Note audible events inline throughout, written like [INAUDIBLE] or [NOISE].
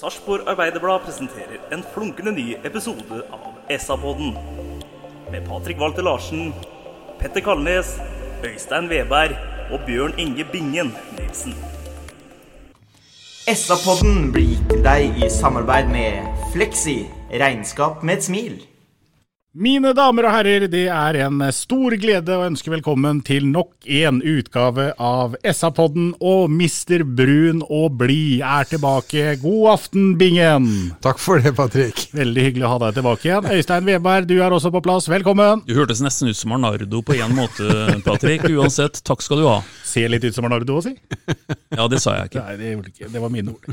Sarpsborg Arbeiderblad presenterer en flunkende ny episode av SA-podden. Med Patrik Walter Larsen, Petter Kalnes, Øystein Veberg og Bjørn Inge Bingen Nilsen. SA-podden blir gitt til deg i samarbeid med Fleksi. Regnskap med et smil. Mine damer og herrer, det er en stor glede å ønske velkommen til nok en utgave av SA-podden, og Mister Brun og blid er tilbake. God aften, Bingen! Takk for det, Patrick. Veldig hyggelig å ha deg tilbake igjen. Øystein Weberg, du er også på plass. Velkommen! Du hørtes nesten ut som Arnardo på én måte, Patrick. Uansett, takk skal du ha. Ser litt ut som Arnardo å si. [LAUGHS] Ja, det sa jeg ikke. Nei, det gjorde ikke. Det var mine ord.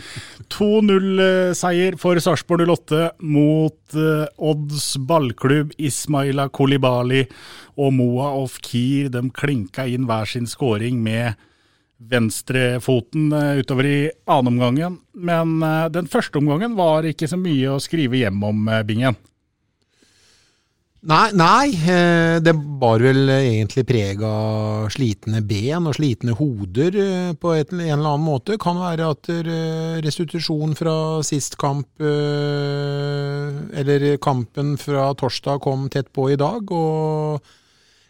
2-0-seier for Sarpsborg 08 mot eh, Odds ballklubb. Ismaila Kolibali og Moa Ofkir. De klinka inn hver sin skåring med venstrefoten eh, utover i annenomgangen. Men eh, den første omgangen var ikke så mye å skrive hjem om, Bingen. Nei, nei, eh, det bar vel egentlig preg av slitne ben og slitne hoder eh, på et, en eller annen måte. Kan være at eh, restitusjon fra sist kamp, eller kampen fra torsdag, kom tett på i dag. og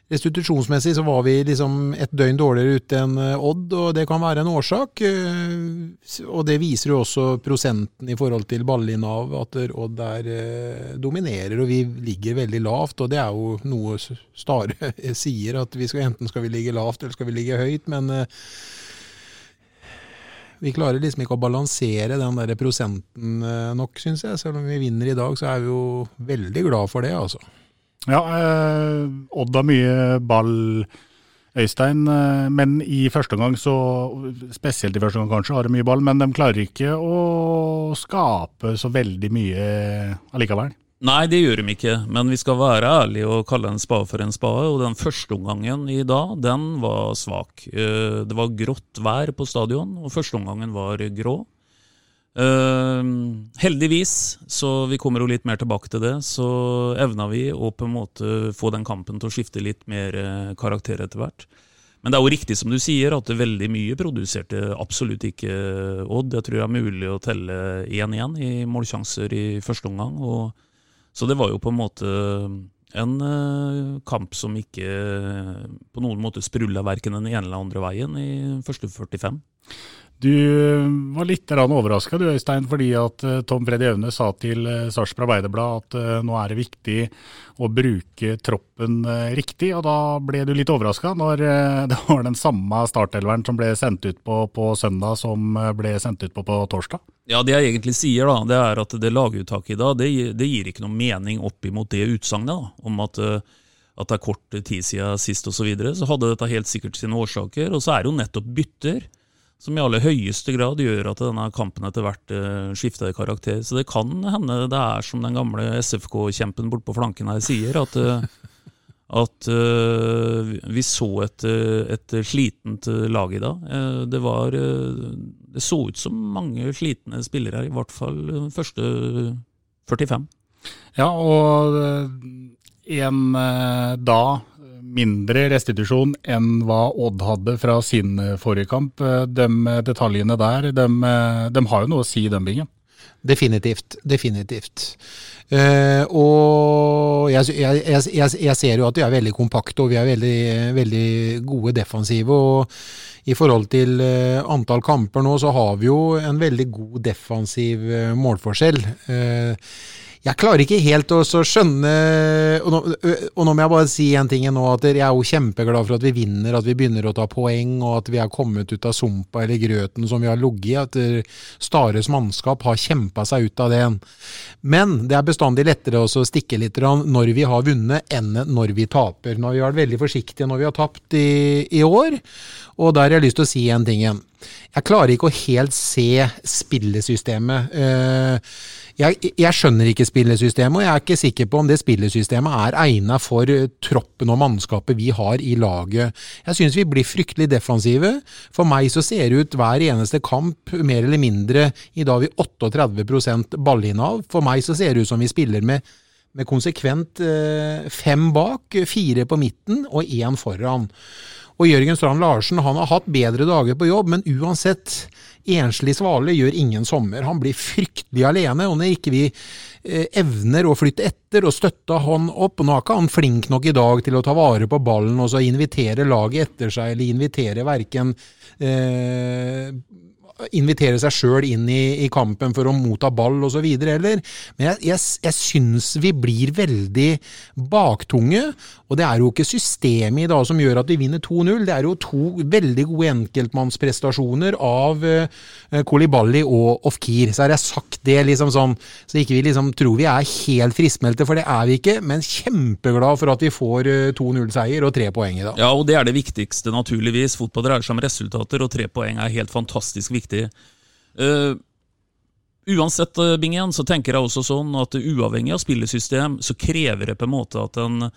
Restitusjonsmessig så var vi liksom et døgn dårligere ute enn eh, Odd, og det kan være en årsak. eh, Og det viser jo også prosenten i forhold til ballinnav, at Odd der eh, dominerer og vi ligger veldig lavt. Og det er jo noe Stare [LAUGHS] sier, at vi skal, enten skal vi ligge lavt eller skal vi ligge høyt. Men vi klarer liksom ikke å balansere den der prosenten nok, syns jeg. Selv om vi vinner i dag, så er vi jo veldig glad for det, altså. Ja, eh, Odd har mye ball, Øystein. Eh, men i første omgang, spesielt i første omgang kanskje, har de mye ball. Men de klarer ikke å skape så veldig mye allikevel. Nei, det gjør de ikke, men vi skal være ærlige og kalle en spade for en spade. Og den første omgangen i dag, den var svak. Eh, Det var grått vær på stadion, og første omgangen var grå. Eh, heldigvis, så vi kommer jo litt mer tilbake til det, så evna vi å på en måte få den kampen til å skifte litt mer eh, karakter etter hvert. Men det er jo riktig som du sier, at veldig mye produserte absolutt ikke Odd. Jeg tror det er mulig å telle 1-1 i målsjanser i første omgang. og så det var jo på en måte en eh, kamp som ikke eh, på noen måte sprulla verken den ene eller andre veien i første 45. Du var litt overraska Øystein, fordi at eh, Tom Freddy Aune sa til eh, Sarpsborg Arbeiderblad at eh, nå er det viktig å bruke troppen eh, riktig. og Da ble du litt overraska når eh, [LAUGHS] det var den samme startelveren som ble sendt ut på på søndag som eh, ble sendt ut på på torsdag. Ja, Det jeg egentlig sier, da, det er at det laguttaket i dag, det, det gir ikke noe mening opp imot det utsagnet om at, eh, at det er kort tid siden sist osv. Så, videre. så hadde dette helt sikkert sine årsaker. Og så er det jo nettopp bytter som i aller høyeste grad gjør at denne kampen etter hvert eh, skifter karakter. Så det kan hende det er som den gamle SFK-kjempen borte på flanken her sier, at, eh, at eh, vi så et, et slitent lag i dag. Det var Det så ut som mange slitne spillere her, i hvert fall første 45. Ja, og en da mindre restitusjon enn hva Odd hadde fra sin eh, forrige kamp. Eh, De detaljene der, de, de har jo noe å si, den bingen. Definitivt. Definitivt. Uh, og jeg, jeg, jeg, jeg, ser jo at vi er veldig kompakte og vi er veldig, veldig gode defensive. og I forhold til uh, antall kamper nå, så har vi jo en veldig god defensiv uh, målforskjell. Eh, Jeg klarer ikke helt å skjønne og nå, og nå, må jeg bare si en ting nå, at jeg er jo kjempeglad for at vi vinner, at vi begynner å ta poeng, og at vi er kommet ut av sumpa eller grøten som vi har ligget i. At Stares mannskap har kjempa seg ut av det. Men det er bestandig lettere å stikke litt når vi har vunnet, enn når vi taper. Nå har vi vært veldig forsiktige når vi har tapt i, i år, og der har jeg lyst til å si en ting igjen. Jeg klarer ikke å helt se spillesystemet. Jeg, jeg, skjønner ikke spillesystemet, og jeg er ikke sikker på om det spillesystemet er egnet for eh, troppen og mannskapet vi har i laget. Jeg synes vi blir fryktelig defensive. For meg så ser det ut hver eneste kamp, mer eller mindre, i dag vi 38% ballinnehav. For meg så ser det ut som vi spiller med, med konsekvent eh, fem bak, fire på midten og én foran. Og Jørgen Strand Larsen han har hatt bedre dager på jobb, men uansett Enslig svale gjør ingen sommer. Han blir fryktelig alene, og når ikke vi eh, evner å flytte etter og støtte han opp Nå er ikke han flink nok i dag til å ta vare på ballen og så invitere laget etter seg, eller invitere verken eh, invitere seg sjøl inn i, i, kampen for å motta ball osv. heller. Men jeg, jeg, jeg syns vi blir veldig baktunge. Og det er jo ikke systemet i dag som gjør at vi vinner 2-0. Det er jo to veldig gode enkeltmannsprestasjoner av uh, Kolibali og Ofkir. Så har jeg sagt det liksom sånn, så ikke vi liksom tror vi er helt friskmeldte, for det er vi ikke. Men kjempeglad for at vi får uh, 2-0-seier og tre poeng i dag. Ja, og det er det viktigste, naturligvis. Fotball dreier seg om resultater, og tre poeng er helt fantastisk viktig. Uh, uansett, Bingen, så tenker jeg også sånn at uavhengig av spillesystem, så krever det på en måte at en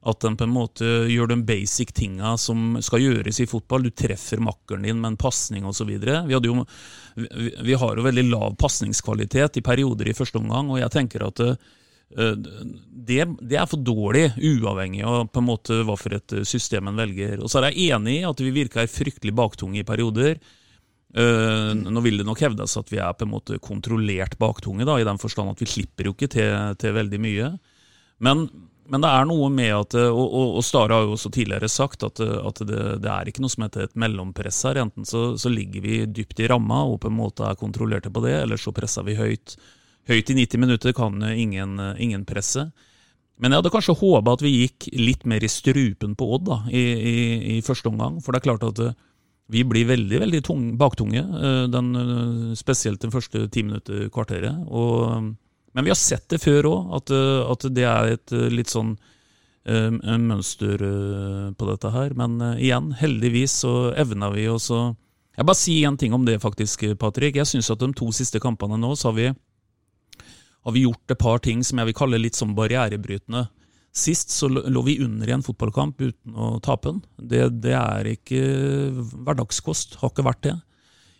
at den på en måte gjør de basic tinga som skal gjøres i fotball. Du treffer makkeren din med en pasning osv. Vi, vi, vi har jo veldig lav pasningskvalitet i perioder i første omgang, og jeg tenker at uh, det, det, er for dårlig, uavhengig av på en måte hva for et system en velger. Og så er jeg enig i at vi virker fryktelig baktunge i perioder. Uh, nå vil det nok hevdes at vi er på en måte kontrollert baktunge, da, i den forstand at vi slipper jo ikke til, til veldig mye. Men, men, det er noe med at Og, og, og Stare har jo også tidligere sagt at, at det, det, er ikke noe som heter et mellompress her. Enten så, så, ligger vi dypt i ramma og på en måte er kontrollerte på det, eller så presser vi høyt. Høyt i 90 minutter kan ingen, ingen presse. Men jeg hadde kanskje håpa at vi gikk litt mer i strupen på Odd da, i, i, i første omgang. For det er klart at vi blir veldig veldig tung, baktunge, eh, den, eh, spesielt den første ti minutter, kvarteret. Og, men vi har sett det før òg, at, eh, at, det er et litt sånn um, mønster på dette her. Men uh, igjen, heldigvis så evna vi oss å Jeg bare sier én ting om det, faktisk, Patrick. Jeg syns at de to siste kampene nå så har vi, har vi gjort et par ting som jeg vil kalle litt sånn barrierebrytende. Sist så lå vi under i en fotballkamp uten å tape den. Det, det, er ikke hverdagskost. Har ikke vært det.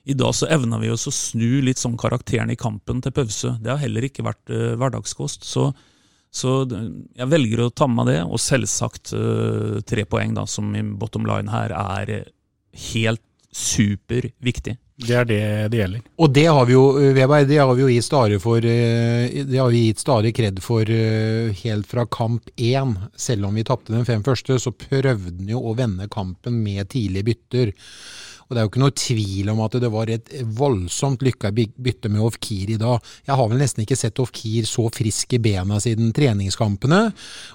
I dag så evna vi oss å snu litt sånn karakteren i kampen til pause. Det har heller ikke vært uh, hverdagskost. Så, så, jeg velger å ta med meg det, og selvsagt uh, tre poeng, da, som i bottom line her er helt superviktig. Det er det det gjelder. Og det har vi jo, Weber, det har vi jo gitt Stare for eh, Det har vi gitt Stare kred for eh, helt fra kamp én. Selv om vi tapte den fem første, så prøvde han jo å vende kampen med tidlige bytter. Og Det er jo ikke noe tvil om at det var et voldsomt lykka bytte med Ofkir i dag. Jeg har vel nesten ikke sett Ofkir så frisk i bena siden treningskampene.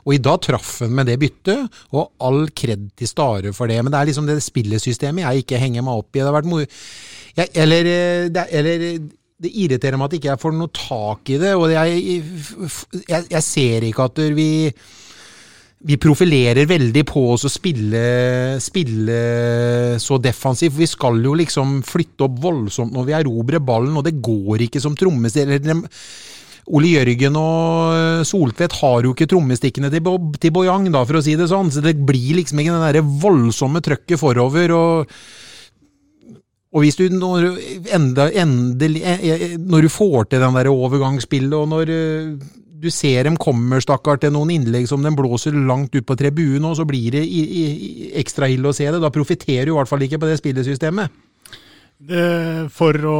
Og i dag traff han med det byttet, og all kred til Stare for det. Men det er liksom det spillesystemet jeg ikke henger meg opp i. Det har vært jeg, eller, eh, eller det irriterer meg at ikke jeg får noe tak i det. Og jeg, jeg, jeg ser ikke at vi vi profilerer veldig på oss å spille, spille så defensivt. Vi skal jo liksom flytte opp voldsomt når vi erobrer ballen, og det går ikke som trommestikker. Ole Jørgen og Soltvedt har jo ikke trommestikkene til, til Bojang, da, for å si det sånn. Så det blir liksom ikke det der voldsomme trøkket forover. og og hvis du når, enda, endelig, eh, eh, når du får til den der overgangsspillet, og når eh, du ser dem kommer, stakkar, til noen innlegg som den blåser langt ut på tribunen, og så blir det i, i, ekstra ille å se det. Da profitterer du i hvert fall ikke på det spillesystemet. For å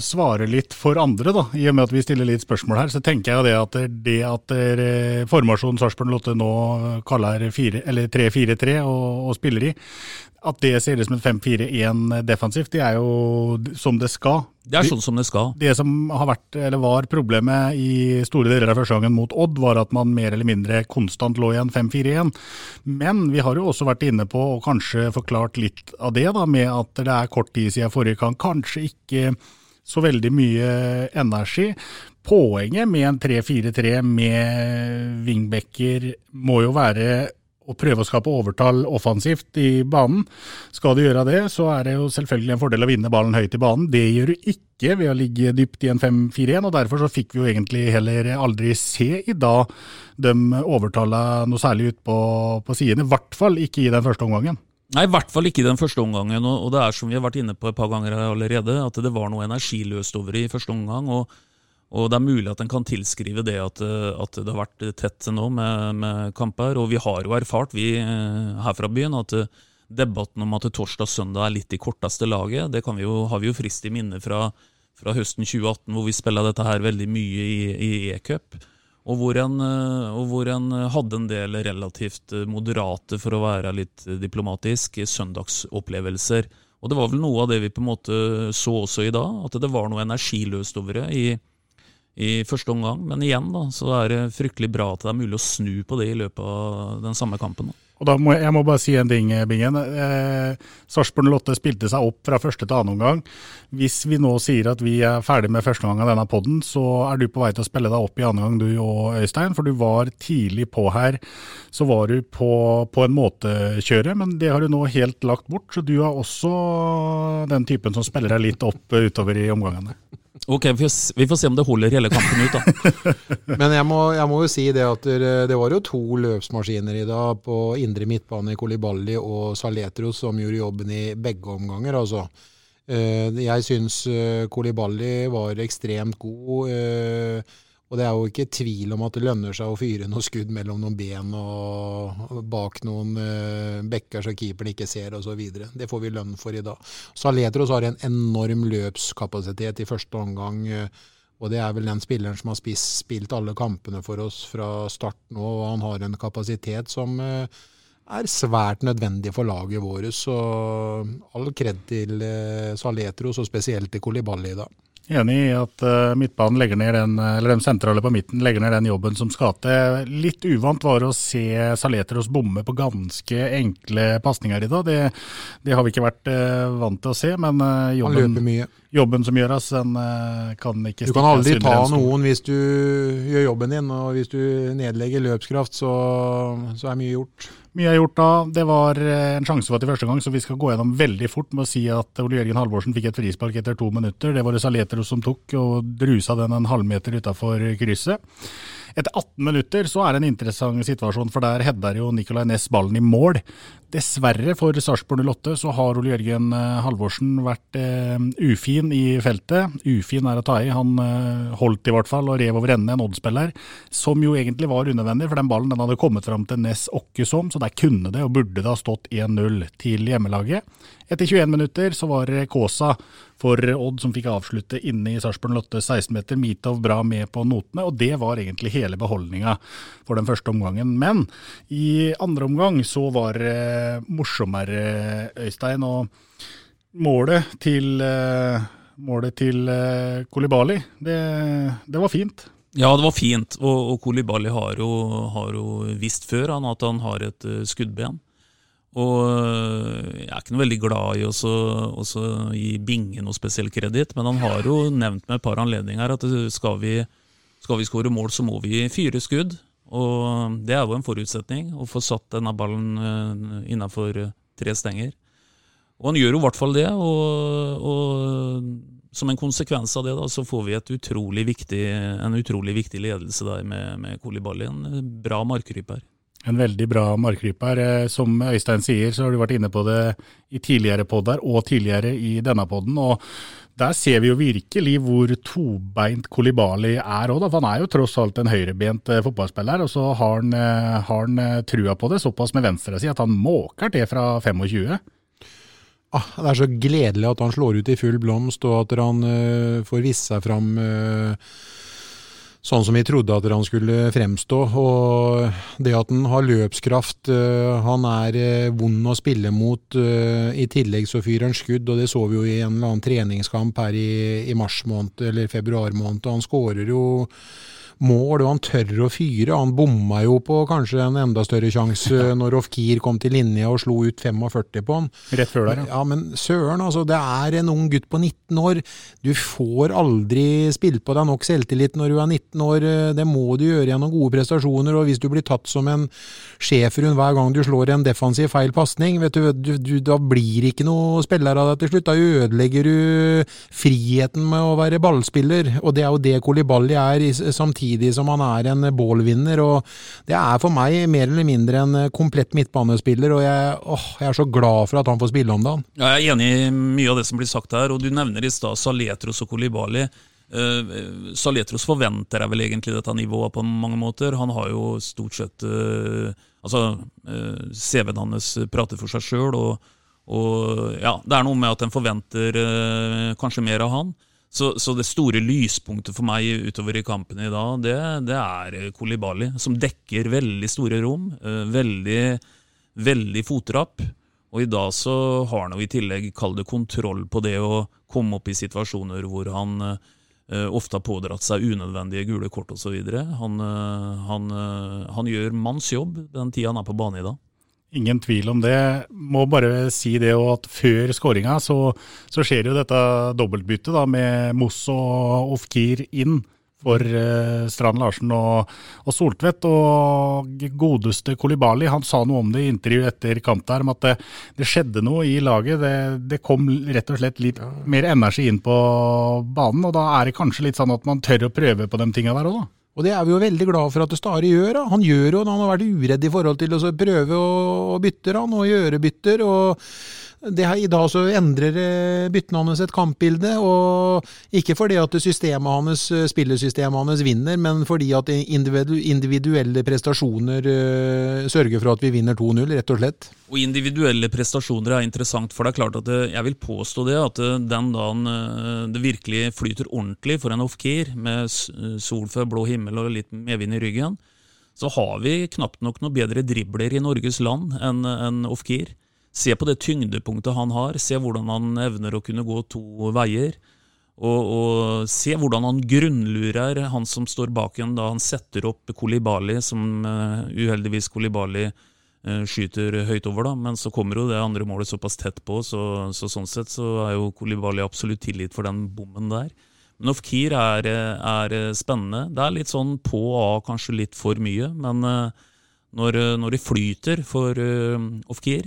svare litt for andre, da, i og med at vi stiller litt spørsmål her, så tenker jeg det at det at formasjonen Sarpsborg Lotte nå kaller 3-4-3 og, og spiller i, at det ser ut som en 5-4-1 defensivt, det er jo som det skal. Det er sånn som det skal. Det som har vært, eller var problemet i store deler av første gangen mot Odd, var at man mer eller mindre konstant lå igjen 5-4-1. Men vi har jo også vært inne på, og kanskje forklart litt av det, da, med at det er kort tid siden forrige kamp. Kanskje ikke så veldig mye energi. Poenget med en 3-4-3 med wingbacker må jo være å prøve å skape overtall offensivt i banen. Skal du gjøre det, så er det jo selvfølgelig en fordel å vinne ballen høyt i banen. Det gjør du ikke ved å ligge dypt i en 5-4-1, og derfor så fikk vi jo egentlig heller aldri se i dag de overtalla noe særlig ut på, på sidene. I hvert fall ikke i den første omgangen. Nei, i hvert fall ikke i den første omgangen. Og det er som vi har vært inne på et par ganger allerede, at det var noe energiløst over i første omgang. og og det er mulig at en kan tilskrive det at, at, det har vært tett nå med, med kamper. Og vi har jo erfart, vi eh, her fra byen, at debatten om at torsdag og søndag er litt i korteste laget, det vi jo, har vi jo frist i minne fra, fra, høsten 2018, hvor vi spilla dette her veldig mye i e-cup. Og hvor, en, og hvor en hadde en del relativt moderate, for å være litt diplomatisk, søndagsopplevelser. Og det var vel noe av det vi på en måte så også i dag, at det var noe energiløst over det. i i første omgang. Men igjen da, så er det fryktelig bra at det er mulig å snu på det i løpet av den samme kampen. Da. Og da må, Jeg må bare si en ting, Bingen. Eh, Sarpsborg 08 spilte seg opp fra første til annen omgang. Hvis vi nå sier at vi er ferdig med første omgang av denne podden, så er du på vei til å spille deg opp i andre gang, du og Øystein. For du var tidlig på her. Så var du på, på en måtekjøre, men det har du nå helt lagt bort. Så du er også den typen som spiller deg litt opp utover i omgangene. Ok, vi får, se om det holder hele kampen ut, da. [LAUGHS] Men jeg må, jeg må, jo si det at det var jo to løpsmaskiner i dag på indre midtbane i Kolibali og Saletros som gjorde jobben i begge omganger, altså. Eh, jeg syns Koliballi Kolibali var ekstremt god. Eh, og det er jo ikke tvil om at det lønner seg å fyre noen skudd mellom noen ben og bak noen uh, bekker så keeperen ikke ser osv. Det får vi lønn for i dag. Saletros har en enorm løpskapasitet i første omgang. Uh, og det er vel den spilleren som har spilt alle kampene for oss fra start nå. Og han har en kapasitet som uh, er svært nødvendig for laget vårt. Så all kred til Saletros, og spesielt til Kolibali i dag. Enig i at uh, midtbanen legger ned den, eller de sentrale på midten legger ned den jobben som skal til. Litt uvant var å se Saletros bomme på ganske enkle pasninger i dag. Det, det, har vi ikke vært uh, vant til å se, men jobben, jobben, som gjøres, den kan ikke Du kan aldri ta noen hvis du gjør jobben din, og hvis du nedlegger løpskraft, så, så er mye gjort. Mye er gjort da. Det var eh, en sjanse for til første gang, så vi skal gå gjennom veldig fort med å si at Ole Jørgen Halvorsen fikk et frispark etter to minutter. Det var det Saletro som tok, og drusa den en halvmeter utafor krysset. Etter 18 minutter så er det en interessant situasjon, for der header jo Nicolay Næss ballen i mål. Dessverre for Sarpsborg 08 så har Ole Jørgen eh, Halvorsen vært eh, ufin i feltet. Ufin er å ta i. Han eh, holdt i hvert fall og rev over ende en Odd-spiller, som jo egentlig var unødvendig, for den ballen den hadde kommet fram til Næss Åkkesom, så der kunne det og burde det ha stått 1-0 til hjemmelaget. Etter 21 minutter så var Kåsa for Odd som fikk avslutte inne i Sarpsborg 08 16 meter. Mitov bra med på notene, og det var egentlig hele beholdninga for den første omgangen. Men i andre omgang så var det morsommere, Øystein. Og målet til, eh, målet til eh, Kolibali, det, det var fint. Ja, det var fint. Og, og Kolibali har jo, har jo visst før han, at han har et skuddben. Og eh, jeg er ikke noe veldig glad i å gi Binge noe spesiell kreditt, men han har jo nevnt med et par anledninger at skal vi, skal vi skåre mål, så må vi fyre skudd. Og det er jo en forutsetning, å få satt denne ballen eh, innafor tre stenger. Og han gjør jo i hvert fall det, og, og som en konsekvens av det da, så får vi utrolig viktig, en utrolig viktig ledelse der med, med Kolibali. En bra markryper. En veldig bra markryper. Eh, som Øystein sier, så har du vært inne på det i tidligere podder og tidligere i denne podden. og der ser vi jo virkelig hvor tobeint Kolibali er òg, han er jo tross alt en høyrebent eh, fotballspiller. Og så har han, eh, har han trua på det såpass med venstre si at han måker til fra 25. Ah, det er så gledelig at han slår ut i full blomst, og at han uh, får vist seg fram uh, sånn som vi trodde at han skulle fremstå. Og det at han har løpskraft, uh, han er uh, vond å spille mot. Uh, I tillegg så fyrer han skudd, og det så vi jo i en eller annen treningskamp her i mars måned, eller februar måned. Og han skårer jo mål, og han tør å fyre. Han bomma jo på kanskje en enda større sjanse når Ofkir kom til linje og slo ut 45 på han. Rett før der, ja. ja men søren, altså. Det er en ung gutt på 19 år. Du får aldri spilt på deg nok selvtillit når du er 19 år. Det må du gjøre gjennom gode prestasjoner. Og hvis du blir tatt som en schæferhund hver gang du slår en defensiv feil pasning, du, du, du, da blir ikke noe spiller av deg til slutt. Da ødelegger du friheten med å være ballspiller, og det er jo det Kolibali er samtidig samtidig som han er en ballvinner. og Det er for meg mer eller mindre en komplett midtbanespiller, og jeg, åh, jeg er så glad for at han får spille om dagen. Ja, jeg er enig i mye av det som blir sagt her, og du nevner i stad Saletros og Kolibali. Uh, Saletros forventer jeg vel egentlig dette nivået på mange måter. Han har jo stort sett uh, Altså, uh, CV-en hans prater for seg sjøl, og, og, ja, det er noe med at en forventer kanskje mer av han. Så, så, det store lyspunktet for meg utover i kampen i dag, det, det er Kolibali, som dekker veldig store rom. Eh, veldig, veldig fotrapp. Og i dag så har han jo i tillegg, kall det kontroll på det å komme opp i situasjoner hvor han uh, ofte har pådratt seg unødvendige gule kort osv. Han, uh, han, han gjør manns jobb den tida han er på bane i dag. Ingen tvil om det. Må bare si det at før skåringa så, så, skjer jo dette dobbeltbyttet da, med Moss og Ofkir inn for eh, Strand Larsen og, og, Soltvedt. Og godeste Kolibali han sa noe om det i intervju etter kamp der, om at det, det skjedde noe i laget. Det, det, kom rett og slett litt mer energi inn på banen, og da er det kanskje litt sånn at man tør å prøve på de tinga der òg, da. Og det er vi jo veldig glad for at Stare gjør. Da. Han gjør jo, han har vært uredd i forhold til å prøve å bytte han, og gjøre bytter. og her, I dag så endrer eh, byttene hans et kampbilde, og ikke fordi at systemet hans, eh, spillesystemet hans vinner, men fordi at individuelle prestasjoner uh, sørger for at vi vinner 2-0, rett og slett. Og individuelle prestasjoner er interessant, for det er klart at det, jeg vil påstå det, at den dagen det virkelig flyter ordentlig for en off-keer, med sol før blå himmel og litt medvind i ryggen, så har vi knapt nok noe bedre dribler i Norges land enn en off-keer. Se på det tyngdepunktet han har, se hvordan han evner å kunne gå to veier. Og, og se hvordan han grunnlurer han som står bak igjen da han setter opp Kolibali, som uh, uheldigvis Kolibali uh, skyter høyt over, da. Men så kommer jo det andre målet såpass tett på, så, så sånn sett så er jo Kolibali absolutt tillit for den bommen der. Men Ofkir er, er, spennende. Det er litt sånn på og av, kanskje litt for mye, men uh, når, når det flyter for Ofkir,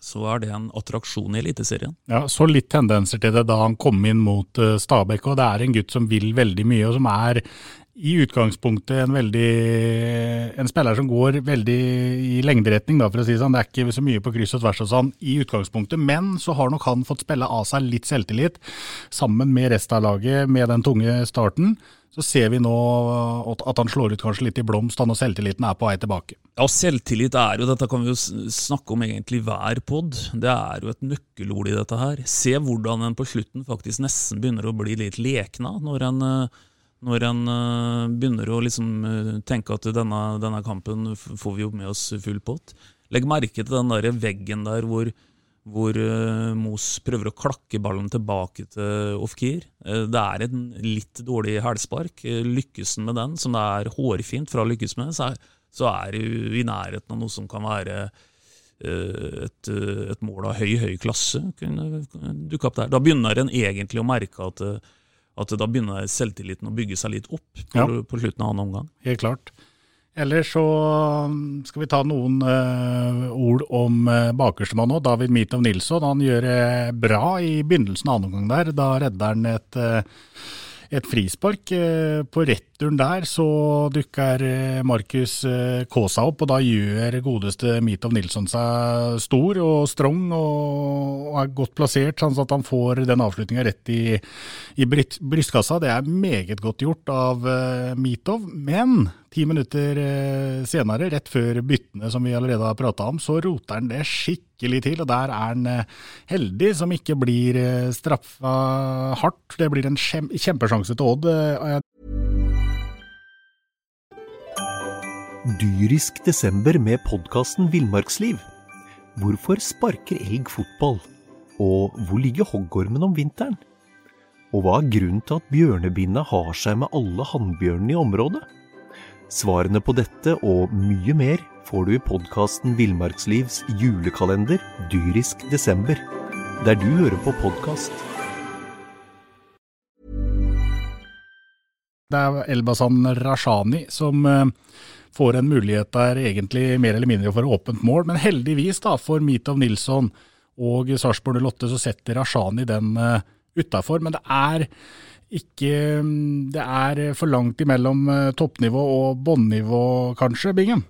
så er det en attraksjon i Eliteserien. Ja, Så litt tendenser til det da han kom inn mot uh, Stabæk, og det er en gutt som vil veldig mye, og som er i utgangspunktet en veldig en spiller som går veldig i lengderetning, da, for å si det sånn. Det er ikke så mye på kryss og tvers og sånn i utgangspunktet, men så har nok han fått spille av seg litt selvtillit, sammen med resten av laget, med den tunge starten så ser vi nå at han slår ut kanskje litt i blomst, han og selvtilliten er på vei tilbake. Ja, selvtillit er jo, dette kan vi jo snakke om egentlig hver pod. Det er jo et nøkkelord i dette her. Se hvordan en på slutten faktisk nesten begynner å bli litt lekna, når en, når en begynner å liksom tenke at denne, denne kampen får vi jo med oss full pott. Legg merke til den der veggen der hvor hvor uh, Mos prøver å klakke ballen tilbake til Ofkir. Det er en litt dårlig hælspark. Lykkes han med den, som det er hårfint fra å lykkes med, så er, så er du i nærheten av noe som kan være et, et, mål av høy, høy klasse. kunne dukke opp der. Da begynner en egentlig å merke at, at da begynner selvtilliten å bygge seg litt opp på, ja. på slutten av annen omgang. Helt klart. Eller så um, skal vi ta noen uh, ord om uh, bakerstemann òg. David Mitov Nilsson. Han gjør det bra i begynnelsen av annen omgang der. Da redder han et, uh, et frispark. Uh, på returen der så dukker uh, Markus Kaasa opp, og da gjør godeste Mitov Nilsson seg stor og strong og er godt plassert, sånn at han får den avslutninga rett i, i brystkassa. Det er meget godt gjort av Mitov. Men Ti minutter eh, senere, rett før byttene som vi allerede har prata om, så roter han det skikkelig til. Og der er han eh, heldig som ikke blir eh, straffa hardt. Det blir en kjempesjanse til Odd. Dyrisk desember med podkasten Villmarksliv. Hvorfor sparker elg fotball? Og hvor ligger hoggormen om vinteren? Og hva er grunnen til at bjørnebinna har seg med alle hannbjørnene i området? Svarene på dette og mye mer får du i podkasten Villmarkslivs julekalender Dyrisk desember, der du hører på podkast. Det er Elbasan Rashani som eh, får en mulighet der egentlig mer eller mindre for åpent mål, men heldigvis da for Mitov Nilsson og Sarpsborg 08 så setter Rashani den uh, utafor. Men det er ikke Det er for langt imellom uh, toppnivå og bånnivå, kanskje, Bingen?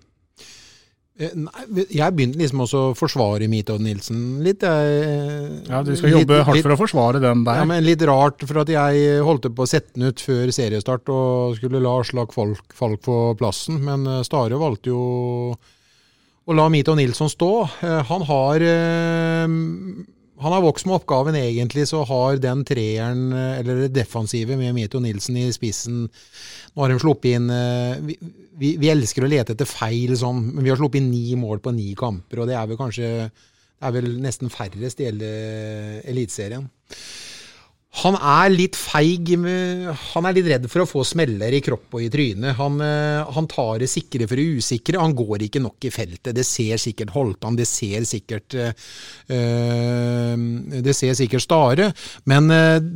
Eh, nei, jeg begynte liksom også å forsvare Mitov Nilsen litt. Jeg, ja, Du skal jobbe litt, hardt for å forsvare den der. Ja, men Litt rart, for at jeg holdt på å sette den ut før seriestart og skulle la Aslak Falk, Falk få plassen. Men Stare valgte jo å la Mitov Nilsen stå. Eh, han har han har vokst med oppgaven, egentlig, så har den treeren, eller det defensive med Mito Nilsen i spissen Nå har de sluppet inn vi, vi, vi, elsker å lete etter feil, sånn, men vi har sluppet inn ni mål på ni kamper, og det er vel kanskje det er vel nesten færrest i hele Eliteserien. Han er litt feig. Han er litt redd for å få smeller i kropp og i trynet. Han, eh, han, tar det sikre for det usikre. Han går ikke nok i feltet. Det ser sikkert Holtan, det ser sikkert øh, Det ser sikkert Stare. Men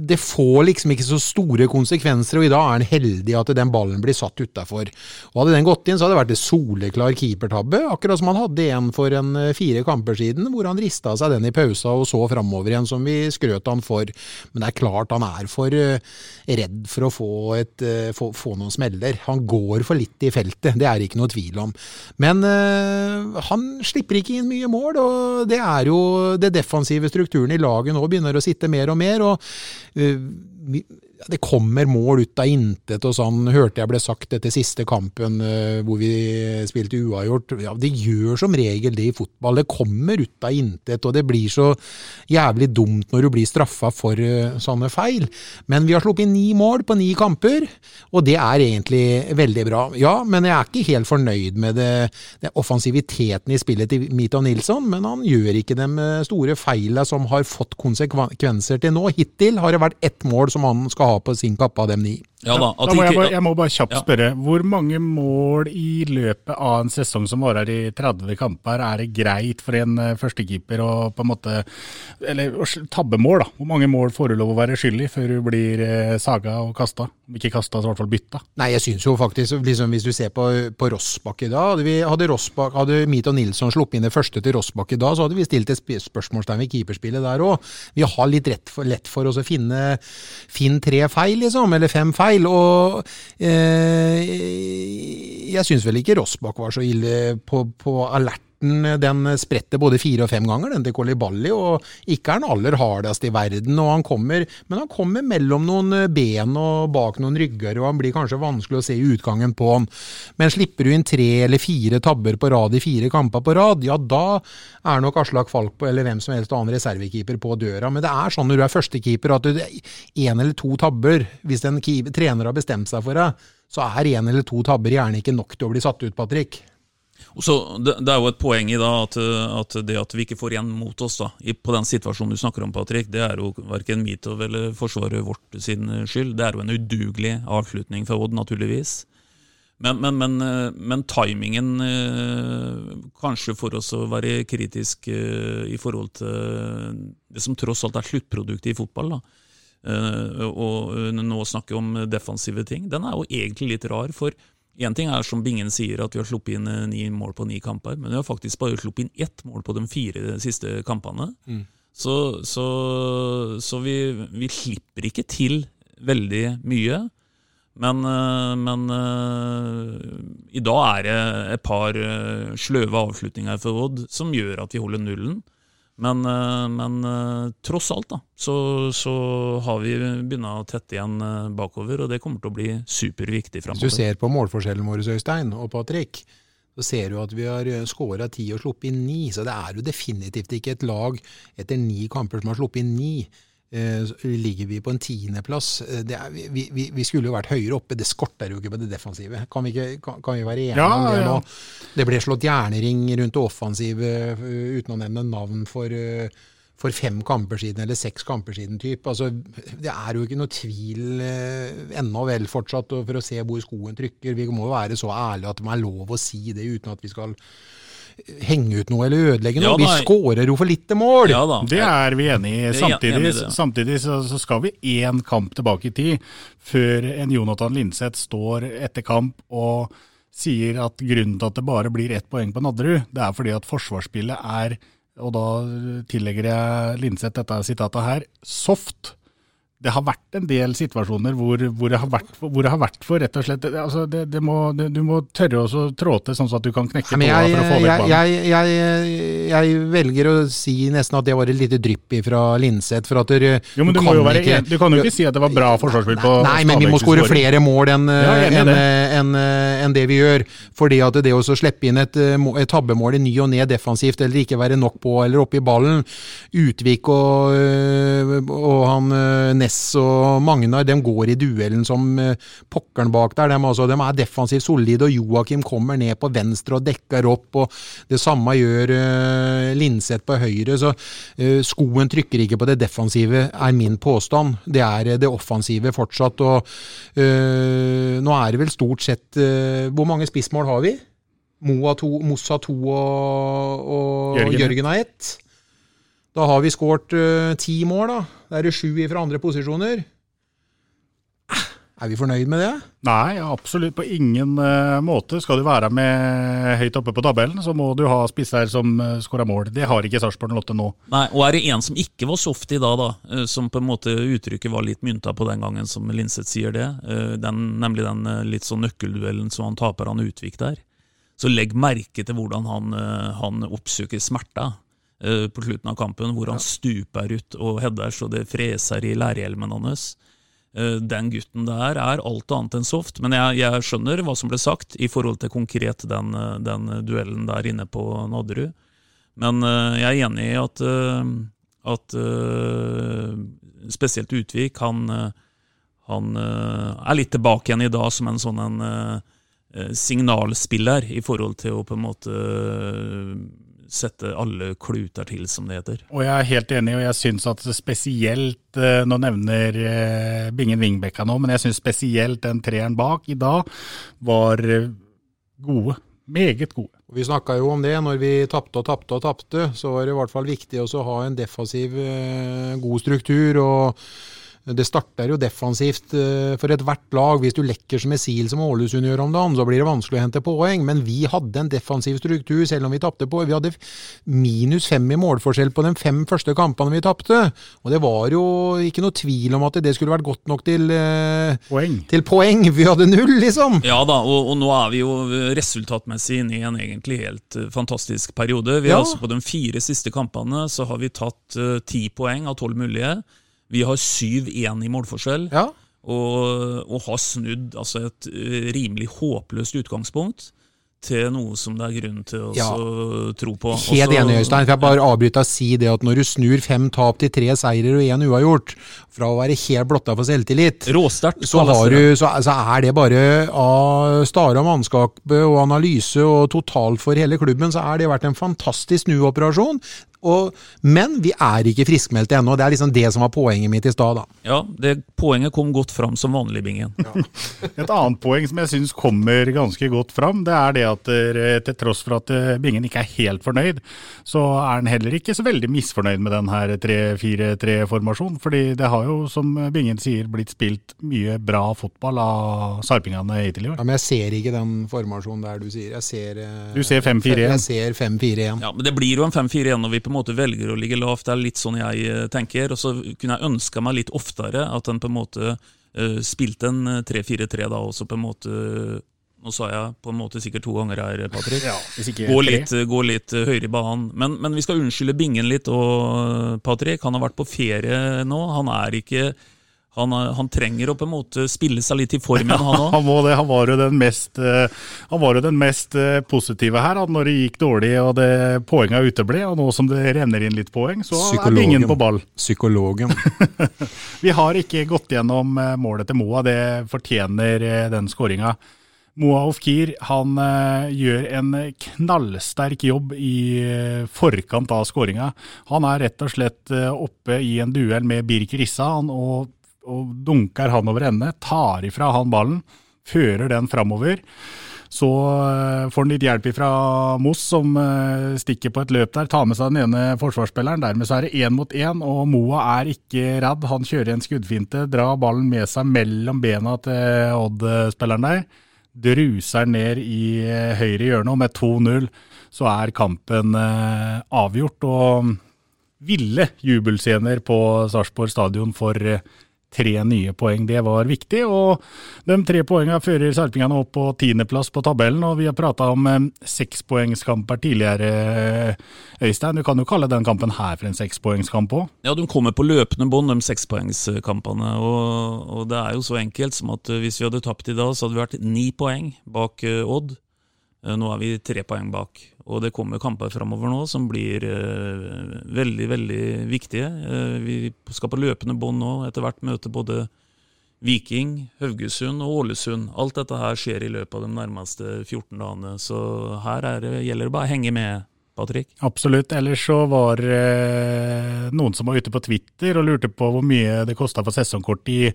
det får liksom ikke så store konsekvenser, og i dag er han heldig at den ballen blir satt utafor. Hadde den gått inn, så hadde det vært en soleklar keepertabbe. Akkurat som han hadde en for en fire kamper siden, hvor han rista seg den i pausa og så framover igjen, som vi skrøt han for. Men det er klart han er for eh, redd for å få, et, eh, få, få, noen smeller. Han går for litt i feltet, det er ikke noe tvil om. Men uh, han slipper ikke inn mye mål, og det er jo det defensive strukturen i laget nå begynner å sitte mer og mer. og uh, det kommer mål ut av intet, og sånn hørte jeg ble sagt etter siste kampen uh, hvor vi spilte uavgjort. Ja, det gjør som regel det i fotball. Det kommer ut av intet, og det blir så jævlig dumt når du blir straffa for uh, sånne feil. Men vi har sluppet ni mål på ni kamper, og det er egentlig veldig bra. Ja, men jeg er ikke helt fornøyd med det, det offensiviteten i spillet til Mito Nilsson, men han gjør ikke de store feilene som har fått konsekvenser til nå. Hittil har det vært ett mål som han skal ha på sin kappe av dem ni. Ja, da, da må jeg, bare, jeg, må bare kjapt spørre. Hvor mange mål i løpet av en sesong som varer i 30 kamper, er det greit for en eh, førstekeeper å på en måte Eller tabbemål, da. Hvor mange mål får du lov å være skyld i før du blir eh, saga og kasta? Ikke kasta, så i hvert fall bytta. Nei, jeg syns jo faktisk, liksom, hvis du ser på, på Rossbakk i dag Hadde, vi, hadde, Rossbakk, hadde Mito Nilsson sluppet inn det første til Rossbakk i dag, så hadde vi stilt et spørsmålstegn ved keeperspillet der òg. Vi har litt for, lett for oss å finne, finne tre feil, liksom, eller fem feil feil. Og eh, jeg syns vel ikke Rossbakk var så ille på, på alert den spretter både fire og fem ganger, den til Kolibali. og ikke er den aller hardest i verden. og han kommer, Men han kommer mellom noen ben og bak noen rygger, og han blir kanskje vanskelig å se utgangen på han. Men slipper du inn tre eller fire tabber på rad i fire kamper på rad, ja da er nok Aslak Falk på, eller hvem som helst annen reservekeeper på døra. Men det er sånn når du er førstekeeper at én eller to tabber, hvis en trener har bestemt seg for det, så er én eller to tabber gjerne ikke nok til å bli satt ut, Patrick. Så det, det, er jo et poeng i da at, at, det at vi ikke får igjen mot oss da, i, på den situasjonen du snakker om, Patrick, det er jo verken Mitov eller forsvaret vårt sin skyld. Det er jo en udugelig avslutning for Odd, naturligvis. Men, men, men, men timingen, eh, kanskje for oss å være kritisk eh, i forhold til det som tross alt er sluttproduktet i fotball, da. Eh, og nå snakke om defensive ting, den er jo egentlig litt rar. for Én ting er som Bingen sier, at vi har sluppet inn eh, ni mål på ni kamper, men vi har faktisk bare sluppet inn ett mål på de fire siste kampene. Mm. Så, så, så vi, vi, slipper ikke til veldig mye. Men, eh, men uh, i dag er det et par sløve avslutninger for Odd som gjør at vi holder nullen. Men, eh, men eh, tross alt da, så, så, har vi begynt å tette igjen eh, bakover, og det kommer til å bli superviktig framover. Hvis du ser på målforskjellen vår, Øystein og Patrick, så ser du at vi har skåra ti og sluppet inn ni. Så det er jo definitivt ikke et lag etter ni kamper som har sluppet inn ni. Eh, ligger vi på en tiendeplass. Eh, det Vi, vi, vi skulle jo vært høyere oppe, det skorter jo ikke på det defensive. Kan vi, ikke, kan, kan vi være enige Ja, om det ja. nå? Det ble slått jernring rundt det offensive eh, uten å nevne navn for, for fem kamper siden, eller seks kamper siden. type. Altså, det er jo ikke noe tvil ennå vel fortsatt for å se hvor skoen trykker. Vi må jo være så ærlige at det er lov å si det uten at vi skal henge ut noe eller ødelegge noe. Ja, vi skårer jo for lite mål! Ja da. Det er vi enig i. Samtidig, enig i samtidig så, så skal vi én kamp tilbake i tid, før en Jonathan Linseth står etter kamp og sier at grunnen til at det bare blir ett poeng på Nadderud, det er fordi at forsvarsspillet er, og da tillegger jeg Linseth dette sitatet her, soft. Det har vært en del situasjoner hvor, hvor, det, har vært, hvor det har vært for rett og slett altså det, det må, Du må tørre å trå til sånn at du kan knekke tåa for å få vekk jeg, jeg, jeg, jeg velger å si nesten at det var et lite drypp fra Linseth. For at du, Jo, men du, må jo være ikke, du kan jo ikke si at det var bra forsvarsspill på Nei, men vi må skåre flere mål enn Ja, en, en, en, det. vi gjør. Fordi at det å slippe inn et, eh, et tabbemål i ny og ne defensivt, eller ikke være nok på eller oppe i ballen Utvik og, øh, og han øh, Ness og Magnar, de går i duellen som øh, pokkeren bak der. De, altså, de er defensivt solide, og Joakim kommer ned på venstre og dekker opp. og Det samme gjør uh, Linseth på høyre. så uh, Skoen trykker ikke på det defensive, er min påstand. Det er det offensive fortsatt. og uh, Nå er det vel stort sett Hvor mange spissmål har vi? Moa to, Mossa to og, og Jørgen. Jørgen, har ett. Da har vi skåret øh, ti mål, da. Da er det sju fra andre posisjoner. Ah, Er vi fornøyd med det? Nei, absolutt på ingen eh, måte. Skal du være med høyt oppe på tabellen, så må du ha spisser som uh, skårer mål. Det har ikke Sarpsborg Lotte nå. Nei, og er det en som ikke var soft i dag, da, eh, som på en måte uttrykket var litt mynta på den gangen, som Linseth sier det, eh, den, nemlig den eh, litt sånn nøkkelduellen som han taper han Utvik der, så legg merke til hvordan han, eh, han oppsøker smerta eh, på slutten av kampen, hvor han stuper ut og header så det freser i lærhjelmen hans. Eh, Den gutten der er alt annet enn soft, men jeg, jeg skjønner hva som ble sagt i forhold til konkret den, eh, den duellen der inne på Nadderud. Men eh, jeg er enig i at, eh, at eh, spesielt Utvik, han, eh, han eh, er litt tilbake igjen i dag som en sånn en eh, eh, signalspiller i forhold til å på en måte eh, sette alle kluter til, som det heter. Og jeg er helt enig, og jeg syns at spesielt eh, Nå nevner eh, Bingen Vingbekka nå, men jeg syns spesielt den treeren bak i dag var eh, gode. Meget gode. Vi snakka jo om det når vi tapte og tapte og tapte. Så var det i hvert fall viktig også å ha en defensiv, god struktur. og det starter jo defensivt eh, for ethvert lag. Hvis du lekker som missil som Ålesund gjør om dagen, så blir det vanskelig å hente poeng. Men vi hadde en defensiv struktur, selv om vi tapte på. Vi hadde minus fem i målforskjell på de fem første kampene vi tapte. Og det var jo ikke noe tvil om at det skulle vært godt nok til, eh, Poeng. til poeng. [LAUGHS] Vi hadde null, liksom. Ja da, og, og nå er vi jo resultatmessig inne i en egentlig helt eh, fantastisk periode. Vi Ja. er altså På de fire siste kampene så har vi tatt ti poeng av tolv mulige. Vi har 7-1 i målforskjell, Ja. og, og har snudd altså et eh, rimelig håpløst utgangspunkt til noe som det er grunn til å Ja. tro på. Helt Også- enig, Øystein. for jeg bare avbryter og si det at når du snur fem tap til tre seirer og én uavgjort, fra å være helt blotta for selvtillit, Råstert, så, du, så, så er det bare av Stare mannskap og analyse og totalt for hele klubben, så er det vært en fantastisk snuoperasjon. Og, men vi er ikke friskmeldte ennå. Det er liksom det som var poenget mitt i stad. Ja, det, poenget kom godt fram som vanlig, Bingen. Et annet poeng som jeg syns kommer ganske godt fram, det er det at eh, til tross for at eh, Bingen ikke er helt fornøyd, så er han heller ikke så veldig misfornøyd med den her 3-4-3-formasjonen. Fordi det har jo, som Bingen sier, blitt spilt mye bra fotball av sarpingene hittil i år. Ja, men jeg ser ikke den formasjonen der du sier. Jeg ser, eh, Du ser 5-4-1. Jeg ser 5-4-1. Ja, men Det blir jo en 5-4-1 når vi på en måte velger å ligge lavt. Det er litt sånn jeg eh, tenker. Og så kunne jeg ønska meg litt oftere at en på en måte uh, spilte en eh, 3-4-3 da, og så på en måte Nå sa jeg på en måte sikkert to ganger her, Patrick. Ja, Gå litt, gå litt eh, høyere i banen. Men, men vi skal unnskylde Bingen litt Og Patrick. Han har vært på ferie nå. Han er ikke Han, han trenger å på en måte spille seg litt i form igjen, han [LAUGHS] òg. Han. Han var jo den mest, eh, han var jo den mest eh, positive her. At når det gikk dårlig og det poenga uteble, og nå som det renner inn litt poeng, så er ingen på ball. Psykologen. [LAUGHS] Vi har ikke gått gjennom eh, målet til Moa, det fortjener den skåringa. Moa Ofkir han gjør en knallsterk jobb i forkant av skåringa. Han er rett og slett oppe i en duell med Birk Rissa han, og, og dunker han over ende, tar ifra han ballen, fører den framover. Så eh, får han litt hjelp fra Moss, som eh, stikker på et løp der. Tar med seg den ene forsvarsspilleren. Dermed så er det én mot én, og Moa er ikke redd. Han kjører en skuddfinte, drar ballen med seg mellom bena til Odd-spilleren der. Druser ned i eh, høyre hjørne, og med 2-0 så er kampen avgjort. Og ville jubelscener på Sarpsborg stadion for tre nye poeng. Det var viktig, og de tre poengene fører sarpingene opp på tiendeplass på tabellen. Og vi har prata om eh, sekspoengskamper tidligere, Øystein. Du kan jo kalle den kampen her for en sekspoengskamp òg? Ja, de kommer på løpende bånd, de sekspoengskampene. Og, og det er jo så enkelt som at eh, hvis vi hadde tapt i dag, så hadde vi vært ni poeng bak eh, Odd. Eh, Nå er vi tre poeng bak. Og det kommer kamper framover nå som blir eh, veldig, veldig viktige. Eh, vi skal på løpende bånd nå etter hvert møte både Viking, Haugesund og Ålesund. Alt dette her skjer i løpet av de nærmeste 14 dagene. Så her er det, gjelder det bare å henge med, Patrick. Absolutt. Ellers så var eh, noen som var ute på Twitter og lurte på hvor mye det kosta for sesongkort i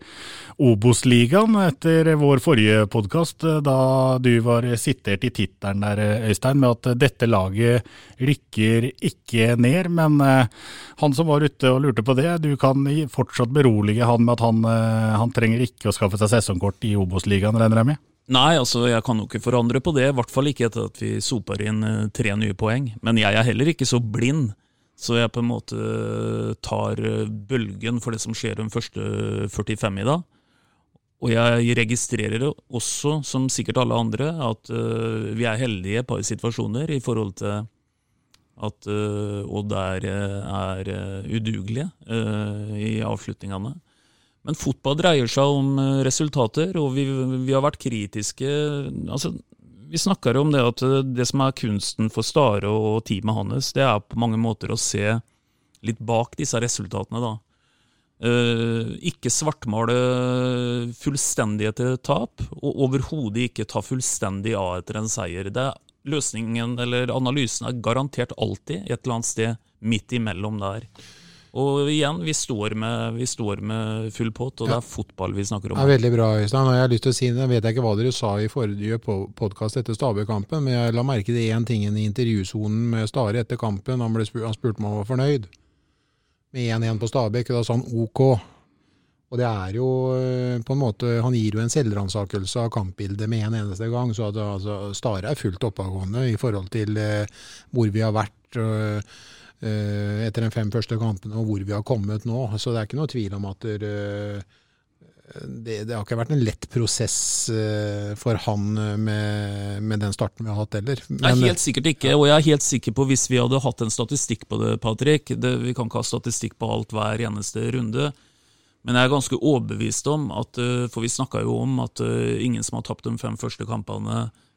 Obos-ligaen etter vår forrige podkast, da du var sitert i tittelen der, Øystein, med at dette laget rykker ikke ned. Men eh, han som var ute og lurte på det, du kan fortsatt berolige han med at han, eh, han trenger ikke å skaffe seg sesongkort i Obos-ligaen, regner jeg med? Nei, altså jeg kan jo ikke forandre på det, i hvert fall ikke etter at vi soper inn eh, tre nye poeng. Men jeg er heller ikke så blind, så jeg på en måte tar eh, bølgen for det som skjer de første 45 i dag. Og jeg registrerer også, som sikkert alle andre, at eh, vi er heldige på situasjoner i forhold til at eh, Odd er, eh, er eh, udugelige eh, i avslutningene. Men fotball dreier seg om eh, resultater, og vi, vi har vært kritiske. Altså, vi snakker om det at eh, det som er kunsten for Stare og teamet hans, det er på mange måter å se litt bak disse resultatene, da. Eh, ikke svartmale fullstendig til tap, og overhodet ikke ta fullstendig av etter en seier. Det er løsningen, eller analysen, er garantert alltid et eller annet sted midt imellom der. Og igjen, vi står med, vi står med full pott, og det er fotball vi snakker om. Det er veldig bra, Øystein. Og jeg har lyst til å si, jeg vet ikke hva dere sa i forrige podkast etter Stabøk-kampen, men jeg la merke til én ting i intervjusonen med Stare etter kampen. Han, ble spurt, han spurte om han var fornøyd med 1-1 på Stabæk, og da sa han OK. Og det er jo eh, på en måte Han gir jo en selvransakelse av kampbildet med en eneste gang. Så at, altså, Stare er fullt oppadgående i forhold til eh, hvor vi har vært eh, etter de fem første kampene, og hvor vi har kommet nå. Så det er ikke noe tvil om at der, eh, det, det har ikke vært en lett prosess eh, for han eh, med, med den starten vi har hatt heller. Nei, helt sikkert ikke, og jeg er helt sikker på hvis vi hadde hatt en statistikk på det, Patrick det, Vi kan ikke ha statistikk på alt hver eneste runde. Men jeg er ganske overbevist om at eh, For vi snakka jo om at eh, ingen som har tapt de fem første kampene, eh,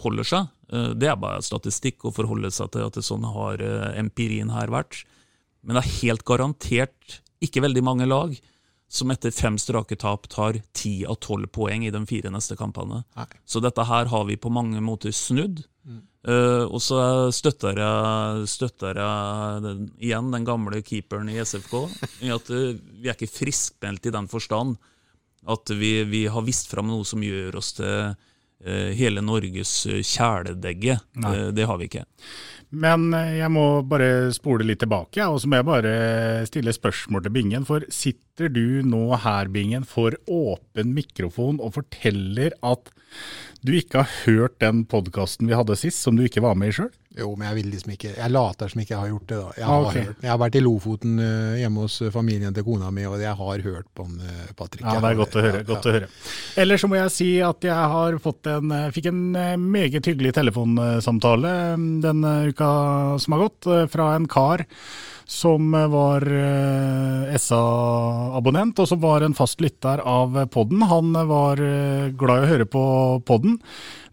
holder seg. Eh, Det er bare statistikk å forholde seg til at det sånn har eh, empirien her vært. Men det er helt garantert ikke veldig mange lag som etter fem strake tap tar ti av tolv poeng i de fire neste kampene. Så dette her har vi på mange måter snudd. Eh, og så støtter jeg, støtter jeg den, igjen den gamle keeperen i SFK i at uh, vi er ikke friskmeldt i den forstand at vi, vi har vist fram noe som gjør oss til eh, hele Norges eh, kjæledegge. Nei. Eh, det har vi ikke. Men eh, jeg må bare spole litt tilbake, og så må jeg bare stille spørsmål til Bingen. For sitter du nå her, Bingen, for åpen mikrofon og forteller at du ikke har hørt den podkasten vi hadde sist, som du ikke var med i sjøl? Jo, men jeg vil liksom ikke Jeg later som ikke jeg har gjort det, da. Jeg Ah, har, okay. hørt. Jeg har vært i Lofoten eh, hjemme hos familien til kona mi, og jeg har hørt på han, eh, Patrick. Ja, det er godt å høre. Ja, godt ja. å høre. Ellers så må jeg si at jeg har fått en, eh, fikk en eh, meget hyggelig telefonsamtale eh, denne uka som har gått, eh, fra en kar som eh, var eh, SA-abonnent, og som var en fast lytter av podden. Han eh, var eh, glad i å høre på podden.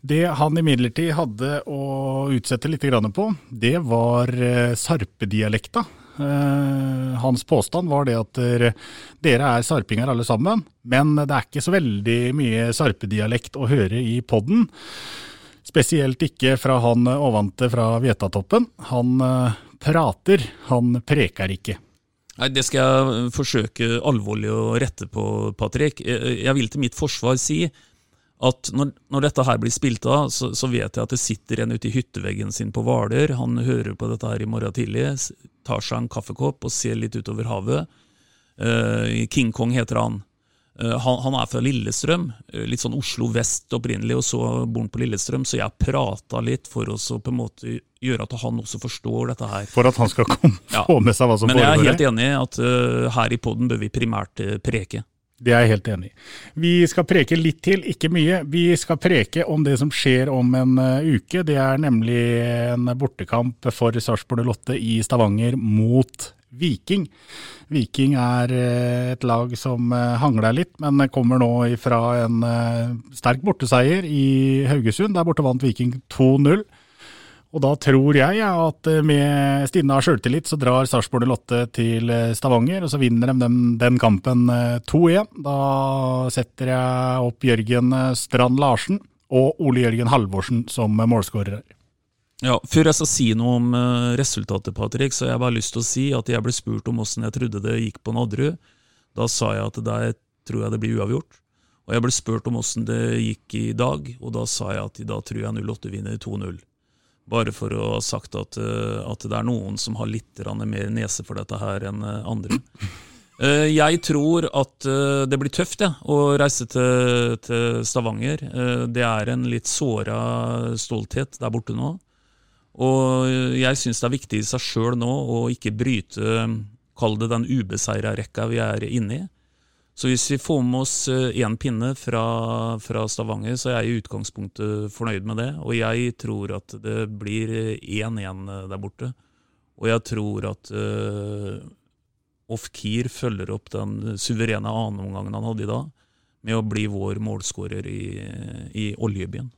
Det han imidlertid hadde å utsette litt på, det var eh, sarpedialekta. Eh, hans påstand var det at dere, dere er sarpinger alle sammen, men det er ikke så veldig mye sarpedialekt å høre i podden. Spesielt ikke fra han ovante fra Vietatoppen. Han eh, prater, han preker ikke. Nei, Det skal jeg forsøke alvorlig å rette på, Patrick. Jeg vil til mitt forsvar si at når, når dette her blir spilt av, så, så vet jeg at det sitter en ute i hytteveggen sin på Hvaler. Han hører på dette her i morgen tidlig, tar seg en kaffekopp og ser litt utover havet. Uh, King Kong heter han. Uh, han. Han er fra Lillestrøm, eh, litt sånn Oslo vest opprinnelig, og så bor han på Lillestrøm, så jeg prata litt for å på en måte gjøre at han også forstår dette her. For at han skal komme, Ja. få med seg hva som foregår? Men jeg er helt enig i at uh, her i poden bør vi primært preke. Det er jeg helt enig i. Vi skal preke litt til, ikke mye. Vi skal preke om det som skjer om en eh, uke. Det er nemlig en bortekamp for Sarpsborg 08 i Stavanger mot Viking. Viking er eh, et lag som eh, hangler litt, men kommer nå fra en sterk borteseier i Haugesund. Der borte vant Viking 2-0. Og da tror jeg at eh, med stinne har sjøltillit så drar Sarpsborg 08 til eh, Stavanger, og så vinner de den, den kampen eh, 2-1. Da setter jeg opp Jørgen eh, Strand Larsen og Ole Jørgen Halvorsen som eh, målskårere. Ja, Før jeg skal si noe om eh, resultatet, Patrick, så har jeg bare lyst til å si at jeg ble spurt om åssen jeg trodde det gikk på Nadderud. Da sa jeg at der tror jeg det blir uavgjort. Og jeg ble spurt om åssen det gikk i dag, og da sa jeg at i dag tror jeg 08 vinner 2-0. Bare for å ha sagt at, eh, at det er noen som har litt mer nese for dette her enn eh, andre. [LAUGHS] Eh, Jeg tror at det blir tøft ja, å reise til, til Stavanger. Det er en litt såra stolthet der borte nå. Og jeg syns det er viktig i seg sjøl nå å ikke bryte, kall det den ubeseira rekka vi er inne i. Så hvis vi får med oss én pinne fra, fra Stavanger, så er jeg i utgangspunktet fornøyd med det. Og jeg tror at det blir 1-1 der borte. Og jeg tror at uh, Ofkir følger opp den suverene annenomgangen han hadde i dag, med å bli vår målskårer i, i oljebyen.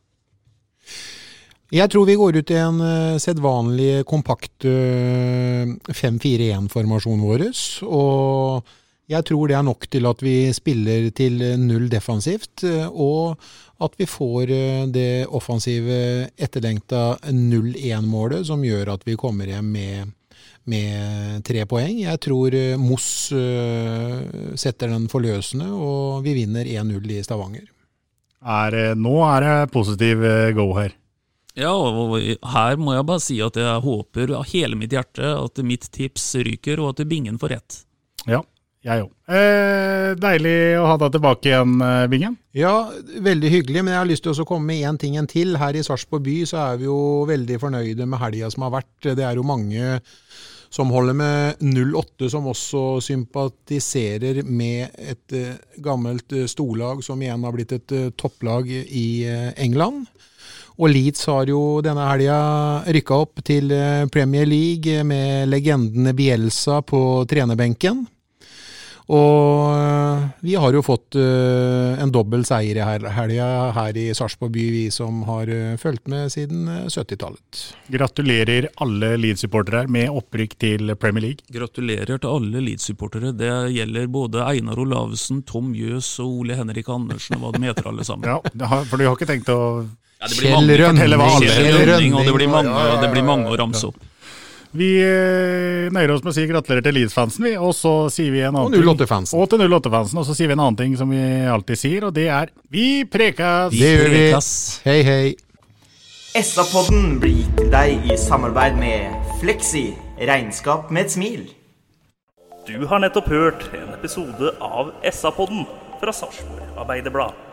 Jeg tror vi går ut i en uh, sedvanlig kompakt uh, 5-4-1-formasjon vår. Og jeg tror det er nok til at vi spiller til null defensivt, eh, og at vi får eh, det offensive etterlengta 0-1-målet som gjør at vi kommer hjem med, med tre poeng. Jeg tror eh, Moss setter den forløsende, og vi vinner 1-0 i Stavanger. Er, nå er det positiv go her. Ja, og her må jeg bare si at jeg håper av hele mitt hjerte at mitt tips ryker, og at Bingen får rett. Ja, jeg òg. Eh, deilig å ha deg tilbake igjen, eh, Bingen. Ja, veldig hyggelig, men jeg har lyst til å komme med én ting til. Her i Sarpsborg by så er vi jo veldig fornøyde med helga som har vært. Det er jo mange som holder med 08, som også sympatiserer med et eh, gammelt eh, storlag som igjen har blitt et topplag i England. Og Leeds har jo denne helga rykka opp til Premier League med legendene Bielsa på trenerbenken. Og eh, vi har jo fått eh, en dobbel seier i helga her i Sarpsborg by, vi som har eh, fulgt med siden eh, 70-tallet. Gratulerer alle Leeds-supportere med opprykk til Premier League. Gratulerer til alle Leeds-supportere. Det gjelder både Einar Olavsen, Tom Jøs og Ole Henrik Andersen, og hva de heter alle sammen. [LAUGHS] Ja, for du har ikke tenkt å Ja, det blir mange, Kjell Rønning, Kjell Kjell Rønning, og det blir mange, ja, det blir mange å ramse opp. Vi eh, nøyer oss med å si gratulerer til Leeds-fansen, vi, og så sier vi en annen Og ting. 08-fansen. Og til 08-fansen, og så sier vi en annen ting som vi alltid sier, og det er Vi prekas! Det gjør vi. Hei, hei. SA-podden blir gitt til deg i samarbeid med Fleksi regnskap med et smil. Du har nettopp hørt en episode av SA-podden fra Sarpsborg Arbeiderblad.